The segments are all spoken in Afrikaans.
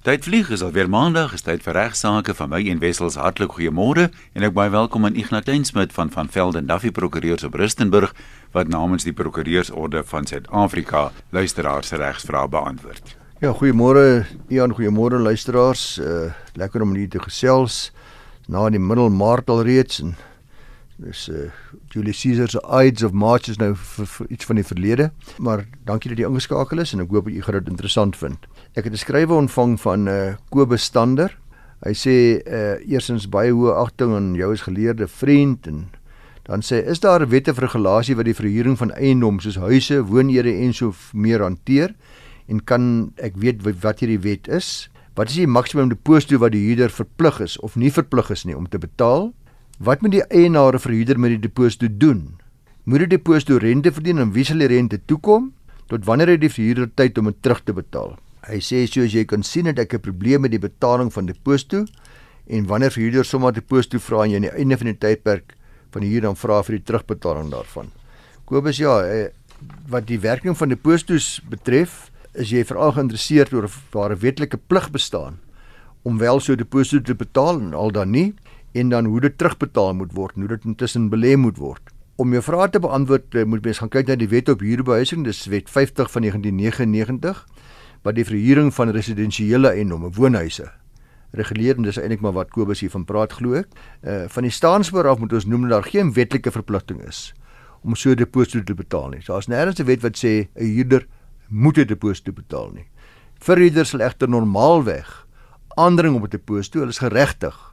Tyd vlieg is alweer maandag, is tyd vir regsaake van my en Wessels hartlik goeiemôre en ek baie welkom aan Ignas Kleinsmid van van Velden Duffy Prokureurs op Rustenburg wat namens die Prokureursorde van Suid-Afrika luisteraars se regsvrae beantwoord. Ja, goeiemôre Ian, goeiemôre luisteraars. Uh lekker om hier te gesels na die middelmaart al reeds en dis uh Julius Caesar se Ides of March is nou vir, vir iets van die verlede, maar dankie dat jy ingeskakel is en ek hoop jy gaan dit interessant vind. Ek het 'n skrywe ontvang van uh Kobus Stander. Hy sê uh eersins baie hoë agting aan jou as geleerde vriend en dan sê is daar wette vir regulasie wat die verhuuring van eiendom soos huise, woonhede en so meer hanteer en kan ek weet wat hierdie wet is? Wat is die maksimum deposito wat die huurder verplig is of nie verplig is nie om te betaal? Wat moet die eienaar of verhuurder met die deposito doen? Moet die deposito rente verdien en wie sal die rente toekom? Tot wanneer het die verhuurder tyd om dit terug te betaal? Hy sê soos jy kan sien het ek 'n probleem met die betaling van deposito en wanneer verhuurder sommer deposito vra en jy aan die einde van die tydperk van die huur dan vra vir die terugbetaling daarvan. Kobus ja, eh, wat die werking van depositos betref, is jy veral geïnteresseerd oor of daar 'n wetlike plig bestaan om wel so deposito te betaal en al dan nie en dan hoe dit terugbetaal moet word, hoe dit intussen belê moet word. Om jou vrae te beantwoord, eh, moet mens gaan kyk na die wet op huurbehuising, dis wet 50 van 1999 wat die verhuuring van residensiële eiendomme, woonhuise reguleer en dis eintlik maar wat Kobus hier van praat glo ek. Uh van die staanspoor af moet ons noem dat daar geen wetlike verpligting is om so 'n deposito te betaal nie. Daar's nêrens 'n wet wat sê 'n huurder moet 'n deposito betaal nie. Verhuurders sal egter normaalweg aandring op 'n deposito. Hulle is geregtig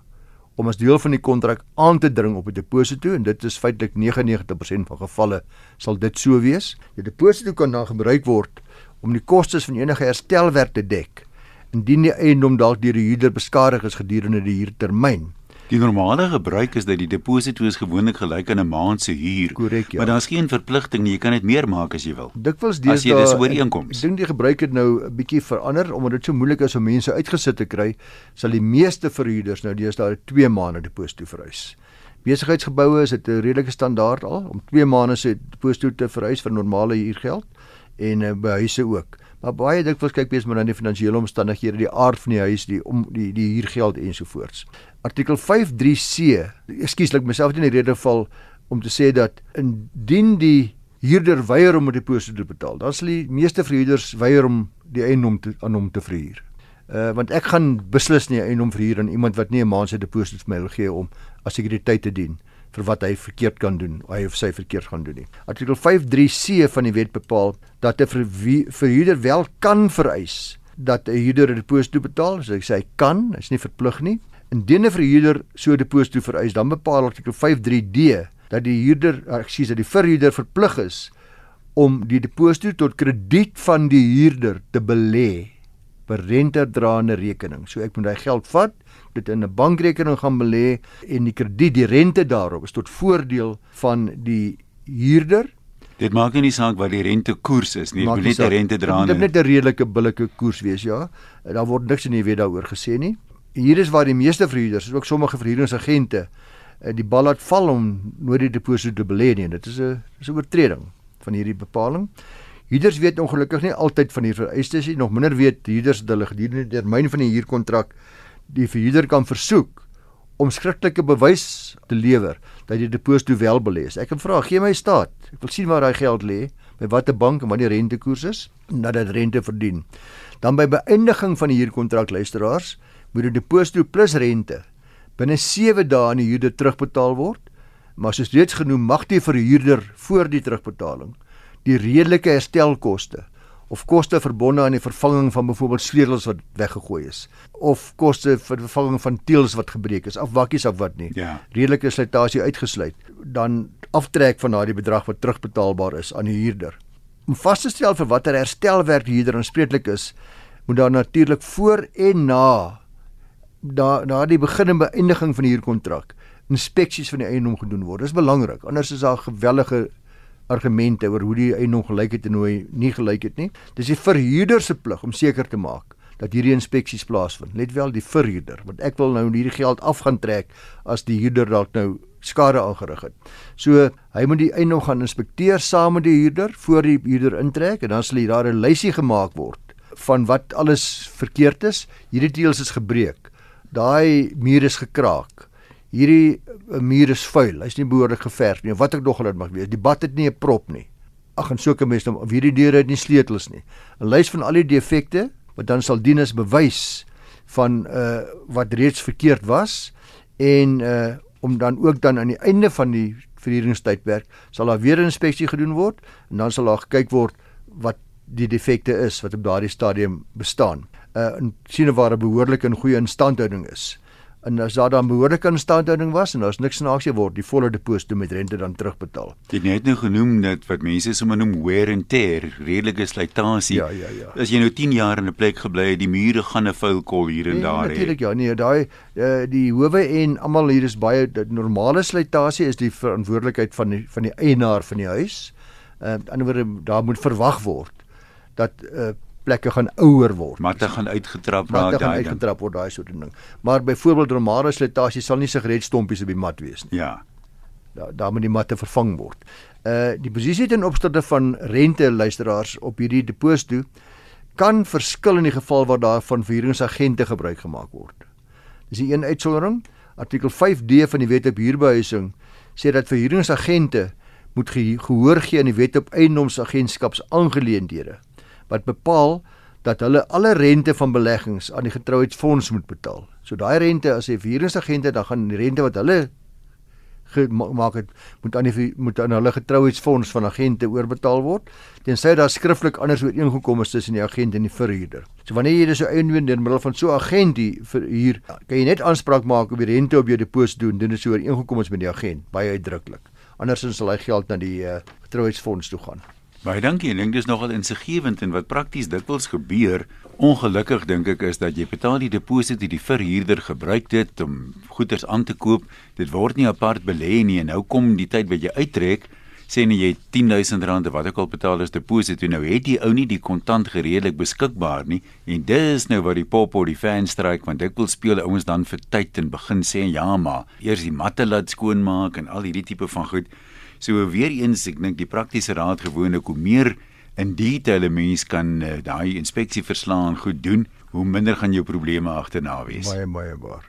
om as deel van die kontrak aan te dring op 'n deposito en dit is feitelik 99% van gevalle sal dit so wees. Die deposito kan dan gebruik word om die kostes van enige herstelwerk te dek indien die eiendom dalk deur die huurder beskadig is gedurende die huurtermyn. Die normale gebruik is dat die deposito is gewoonlik gelyk aan 'n maand se huur. Korrek, ja. Maar daar's geen verpligting nie, jy kan dit meer maak as jy wil. Dikwels dis as jy dis ooreenkoms. Ek dink die gebruik het nou 'n bietjie verander omdat dit so moeilik is om mense uitgesit te kry, sal die meeste verhuurders nou deesdae 2 maande deposito verhuis. Besigheidsgeboue is dit 'n redelike standaard al om 2 maande se deposito te verhuis vir normale huurgeld en uh, by huise ook. Maar baie dikwels kyk mens maar na die finansiële omstandighede, die aard van die huis, die om die die huurgeld ensovoorts. Artikel 53C. Ekskuus, ek myself in die rede val om te sê dat indien die huurder weier om 'n deposito te betaal, dan sal die meeste verhuurders weier om die eiendom te aan hom te verhuur. Uh want ek gaan beslis nie eiendom verhuur aan iemand wat nie 'n maand se deposito vir my wil gee om as sekuriteit te dien vir wat hy verkeerd kan doen, hy of sy verkeerd gaan doen nie. Artikel 53C van die wet bepaal dat 'n verhuurder wel kan vereis dat 'n huurder 'n deposito betaal, so hy sê hy kan, hy's nie verplig nie. Indien 'n verhuurder so 'n deposito vereis, dan bepaal artikel 53D dat die huurder, ek sê dat die verhuurder verplig is om die deposito tot krediet van die huurder te belê per rentedraende rekening. So ek moet hy geld vat dit in 'n bankrekening gaan belê en die krediet, die rente daarop is tot voordeel van die huurder. Dit maak nie saak wat die rentekoers is nie, moet net 'n rente dra. Dit moet net 'n redelike billike koers wees, ja. Daar word niks in die wet daaroor gesê nie. Hier is waar die meeste verhuurders, ook sommige verhuuringsagente, eh, die bal laat val om nooit die deposito te belê nie. Dit is 'n is 'n oortreding van hierdie bepaling. Huurders weet ongelukkig nie altyd van hierdie vereistes nie. Nog minder weet huurders dat hulle gedurende die termyn van die huurkontrak die verhuurder kan versoek om skriftelike bewys te lewer dat die deposito wel belê is. Ek kan vra, gee my staat. Ek wil sien waar daai geld lê, by watter bank en wat die rentekoers is, nadat dit rente verdien. Dan by beëindiging van die huurkontrak luisteraars, moet die deposito plus rente binne 7 dae aan die huurder terugbetaal word. Maar soos reeds genoem, mag die verhuurder voor die terugbetaling die redelike herstelkoste of koste verbonde aan die vervanging van byvoorbeeld sleutels wat weggegooi is of koste vir vervanging van teëls wat gebreek is of wakkies of wat nie. Ja. Redelike slytasie uitgesluit, dan aftrek van daardie bedrag wat terugbetaalbaar is aan die huurder. Om vas te stel vir watter herstelwerk die huurder aanspreeklik is, moet daar natuurlik voor en na da na die begin en beëindiging van die huurkontrak inspeksies van die eiendom gedoen word. Dis belangrik. Anders is daar gewellige argumente oor hoe die eiendom gelyk het en hoe hy nie gelyk het nie. Dis die verhuurder se plig om seker te maak dat hierdie inspeksies plaasvind. Let wel die verhuurder, want ek wil nou hierdie geld af gaan trek as die huurder dalk nou skade aangerig het. So hy moet die eiendom gaan inspekteer saam met die huurder voor die huurder intrek en dan sal daar 'n lysie gemaak word van wat alles verkeerd is. Hierdie teëls is gebreek. Daai muur is gekraak. Hierdie eh, muur is vuil. Hy's nie behoorlik geverf nie. Wat ek nog al dit mag wees. Die bad het nie 'n prop nie. Ag en sulke mense of hierdie deure het nie sleutels nie. 'n Lys van al die defekte wat dan sal dien as bewys van uh wat reeds verkeerd was en uh om dan ook dan aan die einde van die verhuuringstydperk sal daar weer 'n inspeksie gedoen word en dan sal daar gekyk word wat die defekte is wat op daardie stadium bestaan. Uh en sien waar 'n behoorlike en goeie instandhouding is en as daar dan behoorlike instandhouding was en daar's niks snaaks word die volle deposito met rente dan terugbetaal. Het net nou genoem dat wat mense sommer noem wear and tear, redelike slytasie. Ja, ja, ja. As jy nou 10 jaar in 'n plek gebly het, die mure gaan 'n vuil kol hier en nee, daar hê. Natuurlik ja, nee, daai uh, die howe en almal hier is baie normale slytasie is die verantwoordelikheid van die van die eienaar van die huis. Uh, aan die ander word daar moet verwag word dat uh, plekke gaan ouer word. Matte gaan uitgetrap raak daai. Matte gaan uitgetrap word daai soort ding. Maar byvoorbeeld normale slytasie sal nie sigaretstompies op die mat wees nie. Ja. Daar daar moet die matte vervang word. Uh die posisie ten opsigte van rente luisteraars op hierdie deposito kan verskil in die geval waar daar van verhuuringsagente gebruik gemaak word. Dis 'n een uitsondering. Artikel 5D van die Wet op Huurbehuising sê dat verhuuringsagente moet gehoor gee aan die Wet op Eiendomsagentskaps aangeleenthede wat bepaal dat hulle alle rente van beleggings aan die getrouheidsfonds moet betaal. So daai rente as 'n verhuuringsagente dan gaan die rente wat hulle gemaak het moet aan die moet aan hulle getrouheidsfonds van agente oorbetaal word tensy daar skriftelik anders ooreengekom is tussen die agent en die verhuurder. So wanneer jy dis so eindwen deur middel van so 'n agent hier kan jy net aanspraak maak op die rente op jou deposito doen dit is so ooreengekom is met die agent baie uitdruklik. Andersins sal hy geld na die uh, getrouheidsfonds toe gaan. Baie dankie. Ek dink dis nogal insiggewend en wat prakties dikwels gebeur, ongelukkig dink ek is dat jy betaal die deposito die verhuurder gebruik dit om goederes aan te koop. Dit word nie apart belê nie en nou kom die tyd wat jy uittrek sê net jy 10000 rand wat ek al betaal as deposito nou het die ou nie die kontant gereedelik beskikbaar nie en dis nou wat die pop op die fan stryk want ek wil speel ouens dan vir tyd en begin sê ja maar eers die matte laat skoonmaak en al hierdie tipe van goed So weer eens ek dink die praktiese raad gewoonlik hoe meer in detail 'n mens kan uh, daai inspeksieverslae goed doen, hoe minder gaan jou probleme agterna wees. Baie baie waar.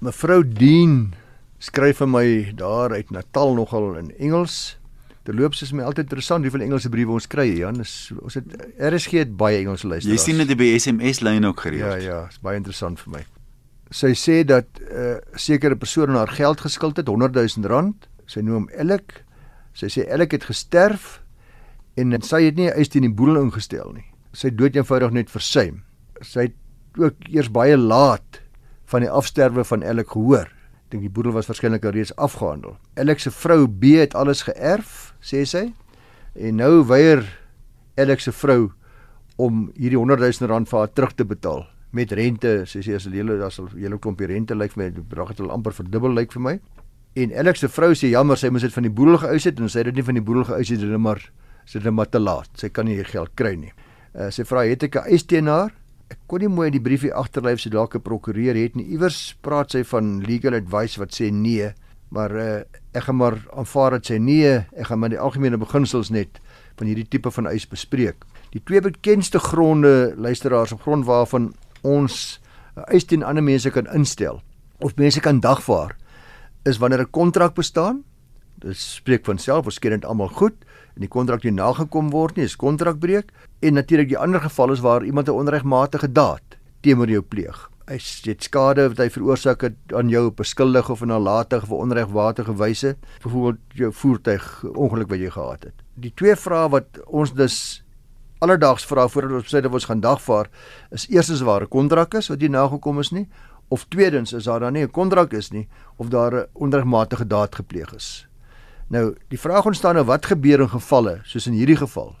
Mevrou Dien skryf vir my daar uit Natal nogal in Engels. Terloops is my altyd interessant hoeveel Engelse briewe ons kry, Jan. Is, ons het RSG het baie Engelse luisteraars. Jy sien dit by SMS lyn ook gereeld. Ja ja, is baie interessant vir my. Sy sê dat 'n uh, sekere persoon haar geld geskuld het, 100 000 rand. Sy noem Elk Sy sê Elk het gesterf en sy het nie eers teen die boedel ingestel nie. Sy dood eenvoudig net versuim. Sy het ook eers baie laat van die afsterwe van Elk gehoor. Ek dink die boedel was waarskynlik alreeds afgehandel. Elk se vrou B het alles geërf, sê sy. En nou weier Elk se vrou om hierdie 100 000 rand vir haar terug te betaal met rente. Sy sê as hulle as hulle hele klompie rente lyk vir my, die bedrag het al amper verdubbel lyk vir my. En Alex se vrou sê jammer, sy moes dit van die boedel geëis het en sy het dit nie van die boedel geëis het nie, maar sy het net maar te laat. Sy kan nie hier geld kry nie. Uh, sy vra het ek 'n eis teen haar? Ek kon nie mooi die briefie agterlyf sy dalk 'n prokureur het nie. Iewers praat sy van legal advice wat sê nee, maar uh, ek gaan maar aanvaar dat sy nee, ek gaan maar die algemene beginsels net van hierdie tipe van eis bespreek. Die twee bekendste gronde luisteraars op grond waarvan ons uh, eis teen ander mense kan instel of mense kan dagvaar is wanneer 'n kontrak bestaan. Dit spreek van self, waarskynlik almal goed en die kontrak nie nagekom word nie, is kontrakbreuk. En natuurlik die ander geval is waar iemand 'n onregmatige daad teenoor jou pleeg. Hy het skade wat hy veroorsaak het aan jou op 'n skuldige of 'n nalatige of onregwaardige wyse, byvoorbeeld jou voertuig ongeluk wat jy gehad het. Die twee vrae wat ons dus alledaags vra voordat ons sê dat ons gaan dagvaar, is eerstens waar 'n kontrak is wat nie nagekom is nie of tweedens is daar dan nie 'n kontrak is nie of daar 'n onregmatige daad gepleeg is. Nou, die vraag ontstaan nou wat gebeur in gevalle soos in hierdie geval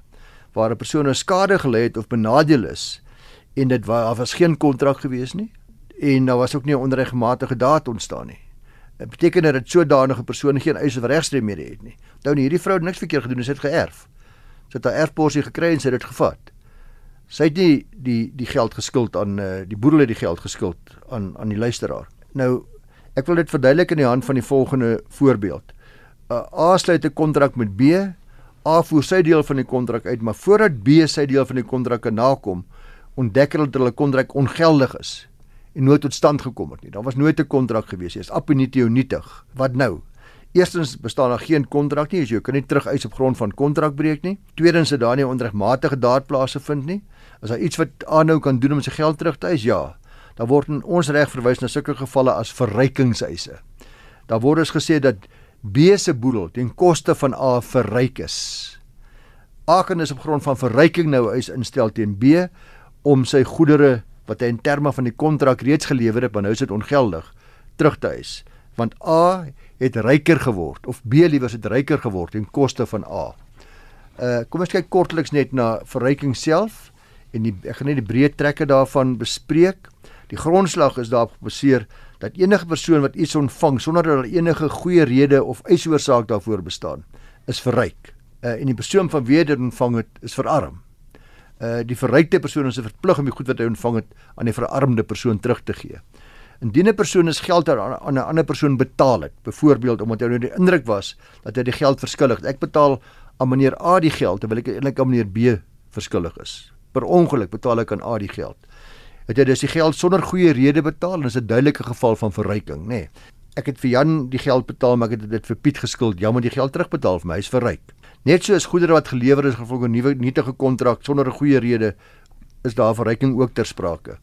waar 'n persoon 'n skade gelei het of benadeel is en dit waar was geen kontrak gewees nie en daar was ook nie 'n onregmatige daad ontstaan nie. Dit beteken dat sodanige persoon geen eis of regstremede het nie. Onthou nie hierdie vrou het niks verkeerd gedoen, sy het geërf. Sy het haar erfporsie gekry en sy het dit gevat. Sy het nie die die geld geskuld aan uh, die boedel het die geld geskuld aan aan die luisteraar. Nou ek wil dit verduidelik in die hand van die volgende voorbeeld. Uh, A sluit 'n kontrak met B. A voer sy deel van die kontrak uit, maar voordat B sy deel van die kontrak kan nakom, ontdek hulle dat hulle kontrak ongeldig is en nooit tot stand gekom het nie. Daar was nooit 'n kontrak gewees nie. Dit is apinitio nietig. Wat nou? Eerstens bestaan daar geen kontrak nie, as jy kan nie terug eis op grond van kontrakbreek nie. Tweedens het daar nie onregmatige daadplase vind nie. As daar iets wat aanhou kan doen om sy geld terug te eis, ja. Daar word in ons reg verwys na sulke gevalle as verrykingseise. Daar word dus gesê dat B se boedel ten koste van A verryk is. A kan dus op grond van verryking nou eis instel teen B om sy goedere wat hy in terme van die kontrak reeds gelewer het, maar nou is dit ongeldig, terug te eis. Want A het ryker geword of B liewers het ryker geword ten koste van A. Uh kom ons kyk kortliks net na verryking self en die, ek gaan net die breë trekke daarvan bespreek. Die grondslag is daarop gebaseer dat enige persoon wat iets ontvang sonder dat daar enige goeie rede of eisoorsaak daarvoor bestaan, is verryk. Uh en die persoon van wie dit ontvang het, is verarm. Uh die verrykte persoon is verplig om die goed wat hy ontvang het aan die verarmde persoon terug te gee. Indien 'n persoon is geld aan 'n ander persoon betaal het, byvoorbeeld omdat hy nou die indruk was dat hy die geld verskuldig het. Ek betaal aan meneer A die geld terwyl ek eintlik aan meneer B verskuldig is. Per ongeluk betaal ek aan A die geld het jy dus die geld sonder goeie rede betaal en is 'n duidelike geval van verryking, nê. Nee. Ek het vir Jan die geld betaal, maar ek het dit vir Piet geskuld. Jan moet die geld terugbetaal vir my, hy's verryk. Net so is goedere wat gelewer is gevolg 'n nuwe nietige kontrak sonder 'n goeie rede is daar verryking ook ter sprake.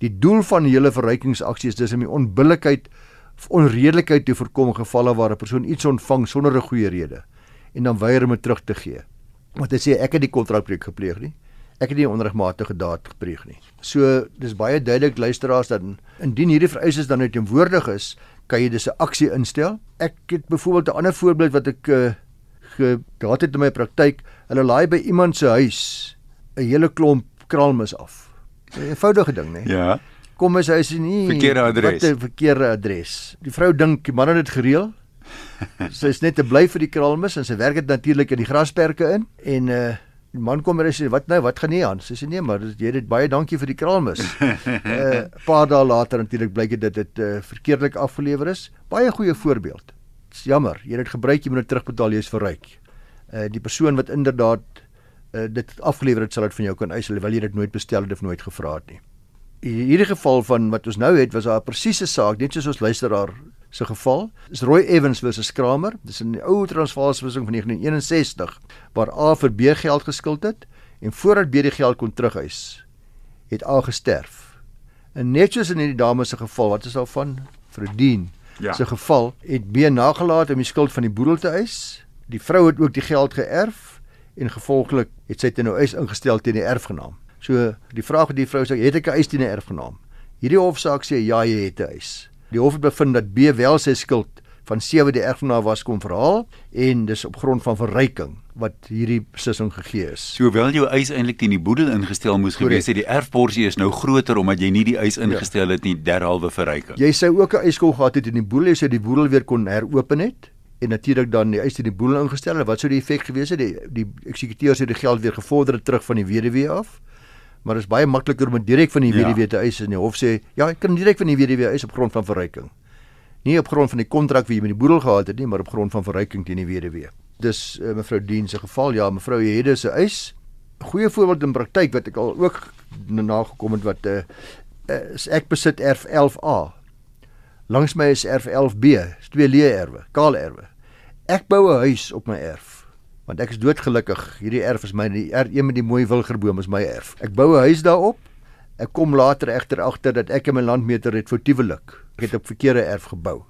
Die doel van die hele verrykingsaksie is dus om die onbillikheid of onredelikheid te voorkom in gevalle waar 'n persoon iets ontvang sonder 'n goeie rede en dan weier om dit terug te gee. Want hy sê ek het die kontrakbreuk gepleeg nie ek het nie onregmatige daad gepleeg nie. So dis baie duidelik luisteraars dat indien hierdie vereistes dan nou teenwoordig is, kan jy dis 'n aksie instel. Ek het byvoorbeeld 'n ander voorbeeld wat ek uh, gehad het in my praktyk. Hulle laai by iemand se huis 'n hele klomp kraalmis af. 'n Eenvoudige ding, né? Ja. Kom as hy sê nie verkeerde adres. Wat 'n verkeerde adres. Die vrou dink die man het dit gereël. sy is net te bly vir die kraalmis en sy werk dit natuurlik in die grasperke in en uh Die man kom en sê wat nou, wat gaan nie aan? Sy sê nee, maar jy het baie dankie vir die kraalmis. 'n uh, paar dae later natuurlik blyk dit dat dit uh, verkeerdelik afgelewer is. Baie goeie voorbeeld. Dit's jammer, jy het dit gebruik, jy moet dit terugbetaal, jy's verryk. Uh die persoon wat inderdaad uh, dit afgelewer het, sal dit van jou kan eis, alhoewel jy dit nooit bestel het of nooit gevra het nie. In hierdie geval van wat ons nou het, was daar 'n presiese saak, net soos ons luisteraar se geval is Roy Evans versus Kramer. Dis 'n ou transvaalswissing van 1961 waar A vir B geld geskuld het en voordat B die geld kon terugeis, het A gesterf. En net soos in hierdie dame se geval, wat is daar van Verdien? Ja. Se geval het B nagelaat om die skuld van die boedel te eis. Die vrou het ook die geld geërf en gevolglik het sy dit nou eis ingestel teen die erfgenaam. So die vraag wat die vrou sê, het ek 'n eis teen die erfgenaam? Hierdie hofsaak sê ja, jy het 'n eis. Die hof het bevind dat B wel sy skuld van 7 die erfgenaam was kom verhaal en dis op grond van verryking wat hierdie beslissing gegee is. Sowel jou eis eintlik teen die boedel ingestel moes Correct. gewees het, die erfporsie is nou groter omdat jy nie die eis ja. ingestel het nie derhalwe verryking. Jy sou ook 'n eiskol gehad het in die boedel, jy sou die boedel weer kon heropen het en natuurlik dan die eis teen die boedel ingestel het. Wat sou die effek gewees het? Die die eksekuteur sou die geld weer gevorder het terug van die weduwee af maar dit is baie makliker om direk van die ja. weduwee te eis en die hof sê ja, ek kan direk van die weduwee eis op grond van verryking. Nie op grond van die kontrak wie jy met die boedel gehad het nie, maar op grond van verryking teen die weduwee. Dis uh, mevrou Dien se geval. Ja, mevrou Hede se eis. Goeie voorbeeld in praktyk wat ek al ook nagekom het wat uh, is ek besit erf 11A. Langs my is erf 11B, is twee leë erwe, kaal erwe. Ek bou 'n huis op my erf want ek is doodgelukkig. Hierdie erf is my die er, een met die mooi wilgerboom is my erf. Ek bou 'n huis daarop. Ek kom later egter agter dat ek en my landmeter het foutiewelik. Ek het op verkeerde erf gebou.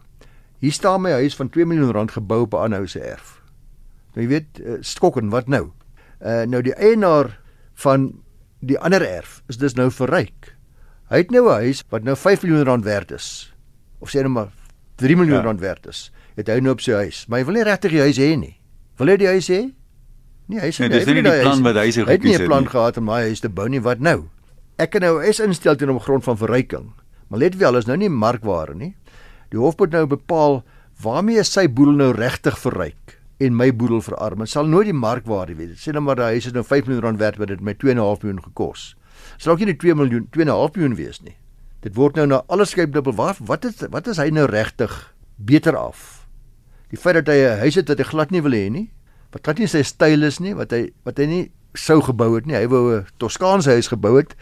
Hier staan my huis van 2 miljoen rand gebou op 'n ander ou se erf. Nou jy weet, uh, skokken, wat nou? Uh nou die eienaar van die ander erf is dus nou verryk. Hy het nou 'n huis wat nou 5 miljoen rand werd is. Of sê net maar 3 miljoen ja. rand werd is. Het hy nou op sy huis. Maar hy wil nie regtig die huis hê nie. Wil hy die huis hê? Nee, hy sê nee, dis nie die plan wat hy sou gekies het nie. Hy het nie 'n plan nie. gehad om my huis te bou nie. Wat nou? Ek kan nou is instel teen op grond van verryking. Maar let wel, is nou nie markware nie. Die hof moet nou bepaal waarmee sy boedel nou regtig verryk en my boedel verarm. Dit sal nooit die markwaarde wees. Sê nou maar die huis is nou 5 miljoen rand werd wat dit my 2.5 miljoen gekos. Sal ook nie 2 miljoen 2.5 miljoen wees nie. Dit word nou na alles skep dubbel. Wat wat is wat is hy nou regtig beter af? Die feit dat hy 'n huis het wat hy glad nie wil hê nie, wat glad nie sy styl is nie, wat hy wat hy nie sou gebou het nie. Hy wou 'n Toskaanse huis gebou het.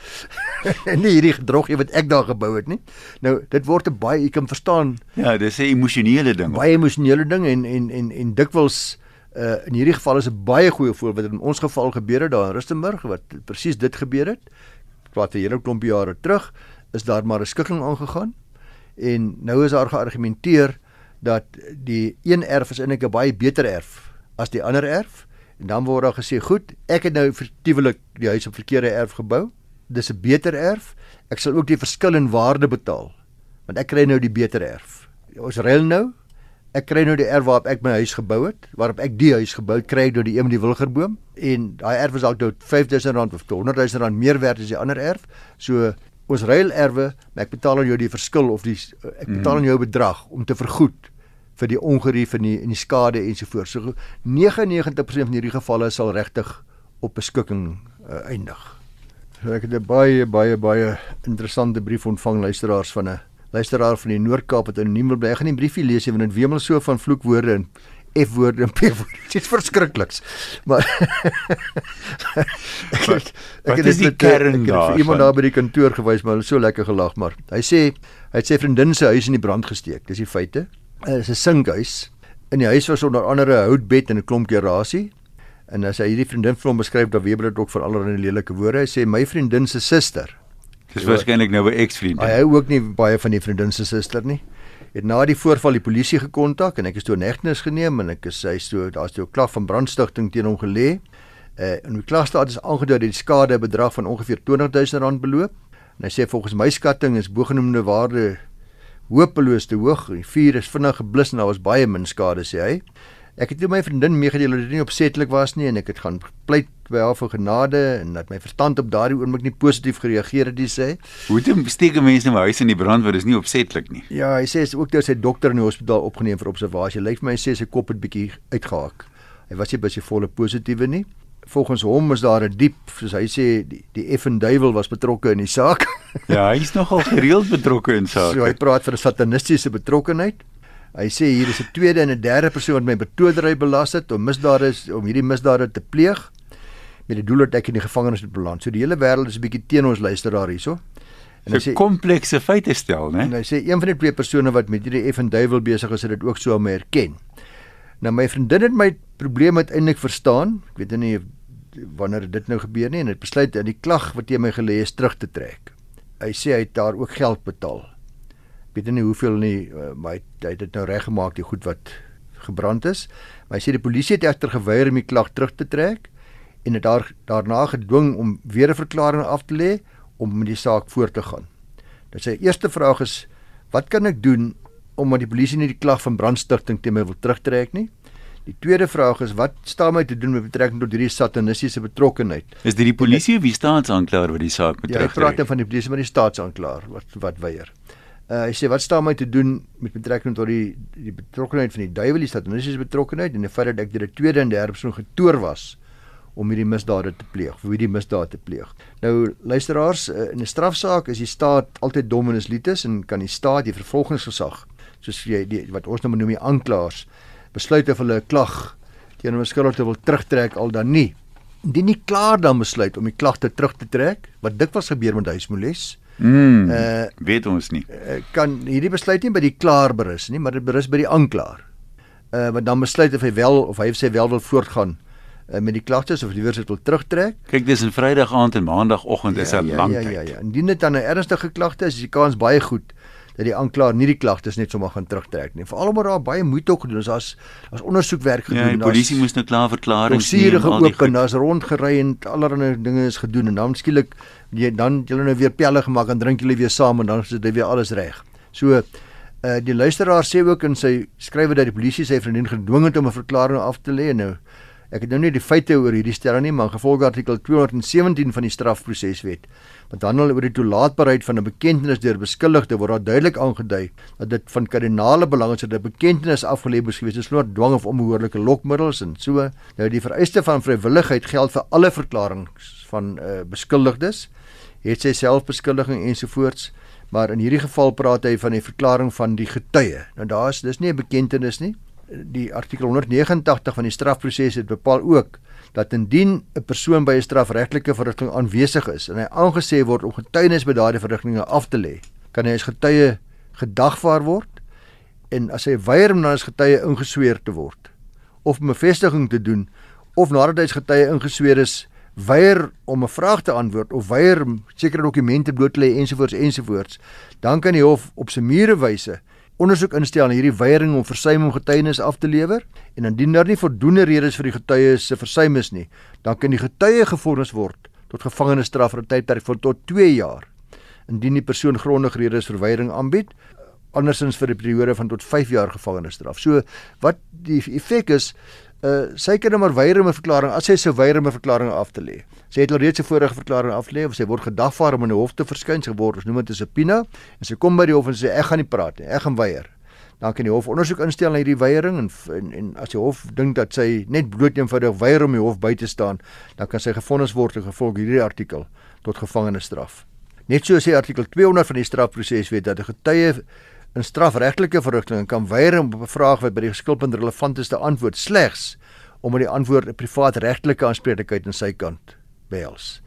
nie hierdie gedroggie wat ek daar gebou het nie. Nou dit word 'n baie ek kan verstaan. Ja, dis 'n emosionele ding. Baie emosionele ding en en en en dikwels uh in hierdie geval is 'n baie goeie voorbeeld wat in ons geval gebeur het daar in Rustenburg wat presies dit gebeur het. Praat 'n hele klomp jare terug is daar maar 'n skikking aangegaan en nou is daar geargumenteer dat die een erf is eintlik 'n baie beter erf as die ander erf. En dan word daar gesê goed ek het nou vertiewelik die huis op verkeerde erf gebou. Dis 'n beter erf. Ek sal ook die verskil in waarde betaal want ek kry nou die beter erf. Ons reël nou. Ek kry nou die erf waarop ek my huis gebou het waarop ek die huis gebou het kry ek nou die een met die wilgerboom. En daai erf is dalk nou 5000 rand of 100 000 rand meer werd as die ander erf. So ons ruil erwe, maar ek betaal aan jou die verskil of die ek betaal aan jou bedrag om te vergoed vir die ongerief en die en die skade ensovoorts. So 99% van hierdie gevalle sal regtig op beskikking uh, eindig. So ek het 'n baie baie baie interessante brief ontvang luisteraars van 'n luisteraar van die Noord-Kaap wat anoniem wil bly. Ek gaan die briefie lees, want dit wemel so van vloekwoorde en F-woorde en P-woorde. Dit is verskrikliks. Maar ek het, ek het dit kern daar. Vir iemand daar by die kantoor gewys, maar hulle so lekker gelag, maar hy sê hy het sy vriendin se huis in die brand gesteek. Dis die feite. Dit is 'n sinkhuis. In die huis was onder andere 'n houtbed en 'n klomp gerasie. En as hy hierdie vriendin vir hom beskryf, dan weet hy dit ook van allerlei lelike woorde. Hy sê my vriendin se suster. Dis waarskynlik nou 'n ex-vriendin. Hy hou ook nie baie van die vriendin se suster nie het na die voorval die polisie gekontak en ek is toe negtenis geneem en ek is hy so daar's toe 'n klag van brandstigting teen hom gelê. Uh en die klagstaat is aangedui dat die skade bedrag van ongeveer 20000 rand beloop. En hy sê volgens my skatting is bogenoemde waarde hopeloos te hoog. Die vuur is vinnig geblus en daar was baie min skade sê hy. Ek het toe my vriendin meegedeel dat dit nie opsetlik was nie en ek het gaan pleit by haar vir genade en dat my verstand op daardie oomblik nie positief gereageer het, sê. Hoe het steek mense in my huis in die brand wat is nie opsetlik nie. Ja, hy sê ook dat sy dokter in die hospitaal opgeneem vir observasie. Lyk vir my sê sy kop het bietjie uitgehaak. Hy was nie baie volle positiewe nie. Volgens hom is daar 'n diep, soos hy sê, die, die effen duiwel was betrokke in die saak. ja, hy is nogal gereeld betrokke in sake. So hy praat vir 'n satanistiese betrokkenheid. Hy sê hier is 'n tweede en 'n derde persoon wat my betoedery belas het om misdade om hierdie misdade te pleeg met die doel dat ek in die gevangenis moet beland. So die hele wêreld is 'n bietjie teen ons luisteraar hierso. En hy sê komplekse feite stel, né? En hy sê een van die twee persone wat met hierdie effen duiwel besig is, het dit ook so om herken. Nou my vriendin het my probleem uiteindelik verstaan. Ek weet nie wanneer dit nou gebeur nie en het besluit dat die klag wat teen my gelê is terug te trek. Hy sê hy het daar ook geld betaal weet nie hoeveel nie uh, maar hy het dit nou reggemaak die goed wat gebrand is maar hy sê die polisie het egter geweier om die klag terug te trek en het daar daarna gedwing om weer 'n verklaring af te lê om met die saak voort te gaan. Dat sy eerste vraag is wat kan ek doen omdat die polisie nie die klag van brandstigting teen my wil terugtrek nie? Die tweede vraag is wat staan my te doen met betrekking tot hierdie satanistiese betrokkenheid? Is dit die polisie of die staatsaanklaer wat die saak terugtrek? Ja, ek praat dan van die polisie maar die staatsaanklaer wat wat weier. Uh, hy sê wat staan my te doen met betrekking tot die die betrokkeheid van die duiwel die satanistiese betrokkeheid en die feit dat ek deur 'n tweede en derde persoon getoer was om hierdie misdade te pleeg, vir hierdie misdaad te pleeg. Nou luisteraars, uh, in 'n strafsaak is die staat altyd dom en is lites en kan die staat die vervolgingsgesag, soos jy die wat ons nou noem die aanklaers, besluit of hulle 'n klag teen 'n beskuldigde wil terugtrek al dan nie. Indien nie klaar dan besluit om die klagte terug te trek, wat dikwels gebeur met huismoelies, Mm, uh weet ons nie. Uh, kan hierdie besluit nie by die klaar berus nie, maar dit berus by die aanklaer. Uh wat dan besluit of hy wel of hy sê wel wil voortgaan uh, met die klagtes of liewer dit wil terugtrek. Kyk, dis 'n Vrydag aand en Maandagoggend ja, is 'n ja, lang tyd. Ja ja ja. Indien dit dan 'n ernstige klagte is, is die kans baie goed dat die aanklaer nie die klagtes net sommer gaan terugtrek nie. Veral omdat daar baie moeite ook gedoen is. Daar's daar's ondersoekwerk gedoen. Ja, die polisie moes nou klaar verklaring sien. Daar is geopen, daar's rondgery en allerlei dinge is gedoen en dan skielik jy dan jy nou weer pelle gemaak en drink julle weer saam en dan is dit weer alles reg. So uh die luisteraar sê ook in sy skrywe dat die polisie sy vriendin gedwing het om 'n verklaring af te lê nou ek het nou nie die feite oor hierdie stelling nie maar gevolg artikel 217 van die strafproseswet want dan oor die toelaatbaarheid van 'n bekentenis deur beskuldigde word daar duidelik aangedui dat dit van kardinale belang is dat 'n bekentenis afgelê moes gewees het sonder dwang of onbehoorlike lokmiddels en so. Nou die vereiste van vrywilligheid geld vir alle verklaringe van uh, beskuldigdes het sy selfbeskuldiging ensovoorts maar in hierdie geval praat hy van die verklaring van die getuie. Nou daar is dis nie 'n bekentenis nie die artikel 189 van die strafproses het bepaal ook dat indien 'n persoon by 'n strafregtelike verrigting aanwesig is en hy aangesê word om getuienis by daardie verrigtinge af te lê, kan hy as getuie gedagvaar word en as hy weier om dan as getuie ingesweer te word of 'n bevestiging te doen of nadat hy as getuie ingesweer is, weier om 'n vraag te antwoord of weier sekere dokumente bloot te lê ensovoorts ensovoorts, dan kan die hof op sy mure wyse ondersoek instel aan hierdie weiering om versuim om getuienis af te lewer en indien daar nie voldoende redes vir die getuie se versuim is nie, dan kan die getuie gevonnis word tot gevangenisstraf vir 'n tydperk van tot 2 jaar. Indien die persoon grondige redes vir weiering aanbied, andersins vir 'n periode van tot 5 jaar gevangenisstraf. So wat die effek is, uh sy kan nou maar weier om 'n verklaring as sy sou weier om 'n verklaring af te lê. Sy het al reeds 'n vorige verklaring af lê of sy word gedagvaar om in die hof te verskyn, sy word ons noem dit 'n subpoena en sy kom by die hof en sê ek gaan nie praat nie, ek gaan weier. Dan kan die hof ondersoek instel na hierdie weiering en, en en as die hof dink dat sy net bloot eenvoudig weier om die hof by te staan, dan kan sy gevonnis word in gevolg hierdie artikel tot gevangenisstraf. Net so sê artikel 200 van die strafproseswet dat 'n getuie in strafregtelike verrigtinge kan weier om op 'n vraag wat by die geskilpunt relevant is te antwoord slegs omdat die antwoord 'n privaat regtelike aanspreeklikheid aan sy kant behels.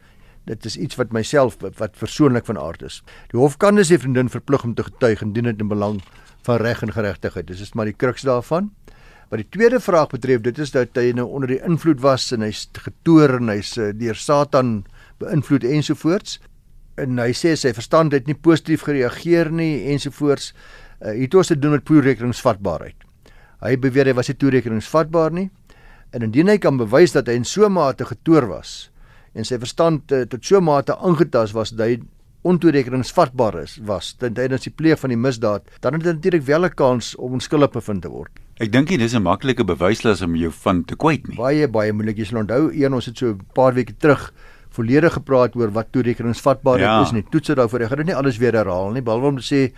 Dit is iets wat myself wat persoonlik van aard is. Die hof kan dus die vriendin verplig om te getuig indien dit in belang van reg en geregtigheid is. Dis is maar die kruks daarvan. Wat die tweede vraag betref, dit is dat hy nou onder die invloed was en hy's getoer en hy's eh, deur Satan beïnvloed ensovoorts en hy sê sy verstand het nie positief gereageer nie ensovoorts. Uh, hier het ons te doen met toerekeningsvatbaarheid. Hy beweer hy was nie toerekeningsvatbaar nie. En indien hy kan bewys dat hy in so mate getoor was en sy verstand uh, tot so mate aangetast was dat hy ontoerekeningsvatbaar is was tydens die pleeg van die misdaad, dan het hy natuurlik wel 'n kans om onskuldig bevind te word. Ek dink dit is 'n maklike bewyslas om jou van te kwyt nie. Baie baie moeilik. Jy sal onthou, een ons het so 'n paar weke terug volledig gepraat oor wat toerekeningsvatbaar ja. is nie. Toets dit daarvoor. Ek gaan dit nie alles weer herhaal nie, behalwe om te sê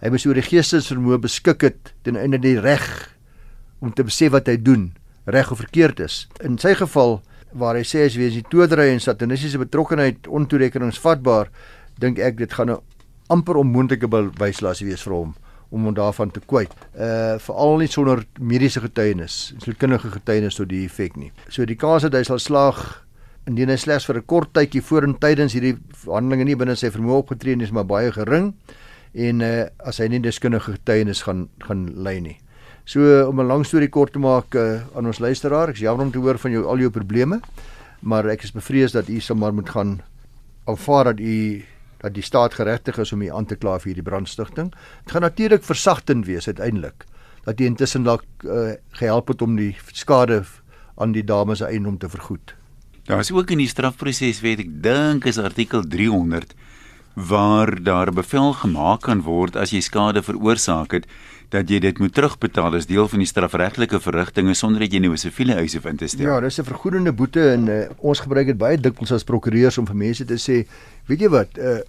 hy moes oor die geestesvermoë beskik het ten einde die reg om te besef wat hy doen, reg of verkeerd is. In sy geval waar hy sê as is die toedery en satanistiese betrokkenheid ontoerekeningsvatbaar, dink ek dit gaan 'n amper onmoontlike bewyslas wees vir hom om hom daarvan te kwyt. Uh veral nie sonder mediese getuienis, sielkundige getuienis tot die effek nie. So die kans dat hy sal slaag indien hy slegs vir 'n kort tydjie voor en tydens hierdie handelinge nie binne sy vermoë opgetree het, is maar baie gering en uh, as hy nie deskundige getuienis gaan gaan lei nie. So om 'n lang storie kort te maak uh, aan ons luisteraar, ek is jammer om te hoor van jou al jou probleme, maar ek is bevrees dat u sommer moet gaan aanvaar dat u dat die staat geregtig is om u aan te kla vir hierdie brandstigting. Dit gaan natuurlik versagtend wees uiteindelik dat jy intussen dalk uh, gehelp het om die skade aan die dames se eiendom te vergoed. Daar is ook in die strafproses weet ek dink is artikel 300 waar daar bevel gemaak kan word as jy skade veroorsaak het dat jy dit moet terugbetaal as deel van die strafregtelike verrigtinge sonder dat jy nou 'n siviele eis hoef in te stel. Ja, dis 'n vergoedende boete en uh, ons gebruik dit baie dikwels as prokureurs om vir mense te sê, weet jy wat, uh,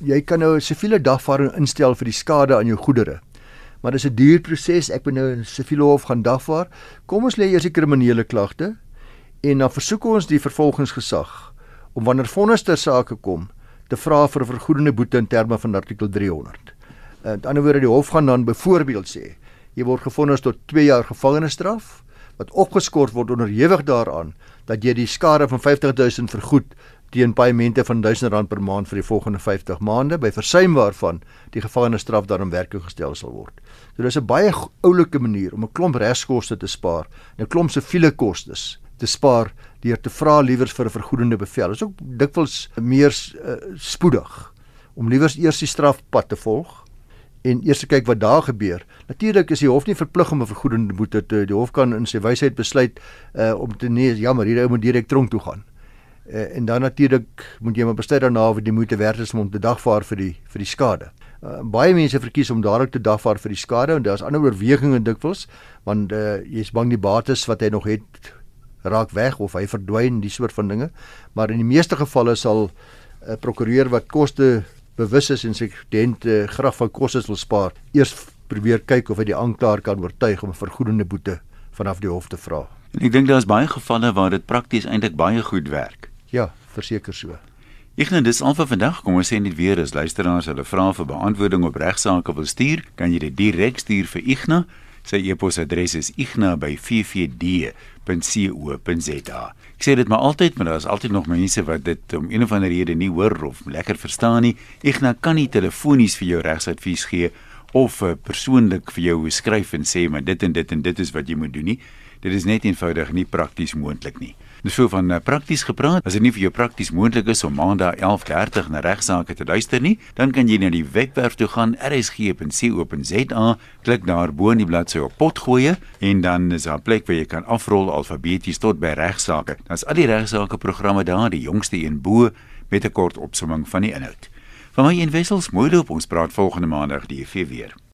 jy kan nou 'n siviele dagvaarding instel vir die skade aan jou goedere. Maar dis 'n duur proses. Ek moet nou in siviele hof gaan dagvaar. Kom ons lê eers die kriminele klagte en dan versoek ons die vervolgingsgesag om wanneer vonnis ter sake kom te vra vir 'n vergoedende boete in terme van artikel 300. In uh, ander woorde die hof gaan dan byvoorbeeld sê jy word gevonnis tot 2 jaar gevangenisstraf wat opgeskort word onderhewig daaraan dat jy die skade van 50000 vergoed teen paemente van R1000 per maand vir die volgende 50 maande by versuim waarvan die gevangenisstraf in werking gestel sal word. So dis 'n baie oulike manier om 'n klomp regskoste te spaar en 'n klomp siviele kostes te spaar deur te vra liewers vir 'n vergoedende bevel. Dit is ook dikwels meer uh, spoedig om liewers eers die strafpad te volg en eers te kyk wat daar gebeur. Natuurlik is die hof nie verplig om 'n vergoedende boete te die hof kan in sy wysheid besluit uh, om te nee, jammer, hierdie ou moet direk tronk toe gaan. Uh, en dan natuurlik moet jy maar besluit daarna of dit moeite werd is om hom te dagvaar vir die vir die skade. Uh, baie mense verkies om dadelik te dagvaar vir die skade en daar's ander oorwegings dikwels want uh, jy's bang die bates wat hy nog het raak weg of hy verdwyn die soort van dinge. Maar in die meeste gevalle sal 'n uh, prokureur wat koste bewus is en sy kliënte uh, graag van koste wil spaar eers probeer kyk of hy die aanklaer kan oortuig om 'n vergoedende boete vanaf die hof te vra. En ek dink daar's baie gevalle waar dit prakties eintlik baie goed werk. Ja verseker so. Net dis al vir vandag. Kom ons sê net weer as luisteraars hulle vra vir beantwoording op regsaake wil stuur, kan jy dit direk stuur vir Ignas. Sy e-posadres is igna@ffd www.rsg.co.za. Ek sê dit maar altyd, maar daar is altyd nog mense wat dit om een of ander rede nie hoor of lekker verstaan nie. Nou kan nie telefonies vir jou regsadvies gee of uh, persoonlik vir jou skryf en sê maar dit en dit en dit is wat jy moet doen nie. Dit is net eenvoudig nie prakties moontlik nie. Dis so van uh, prakties gepraat. As dit nie vir jou prakties moontlik is om maandag 11:30 na regsaake te luister nie, dan kan jy na die webwerf toe gaan rsg.co.za, klik daar bo in die bladsy op potgoeie en dan is daar 'n plek waar jy kan afrol alfabeties tot by regsaake. Dan is al die regsaake programme daar, die jongste een bo met 'n kort opsomming van die inhoud. Van my en Wessels, mooi loop ons praat volgende maandag die EV weer.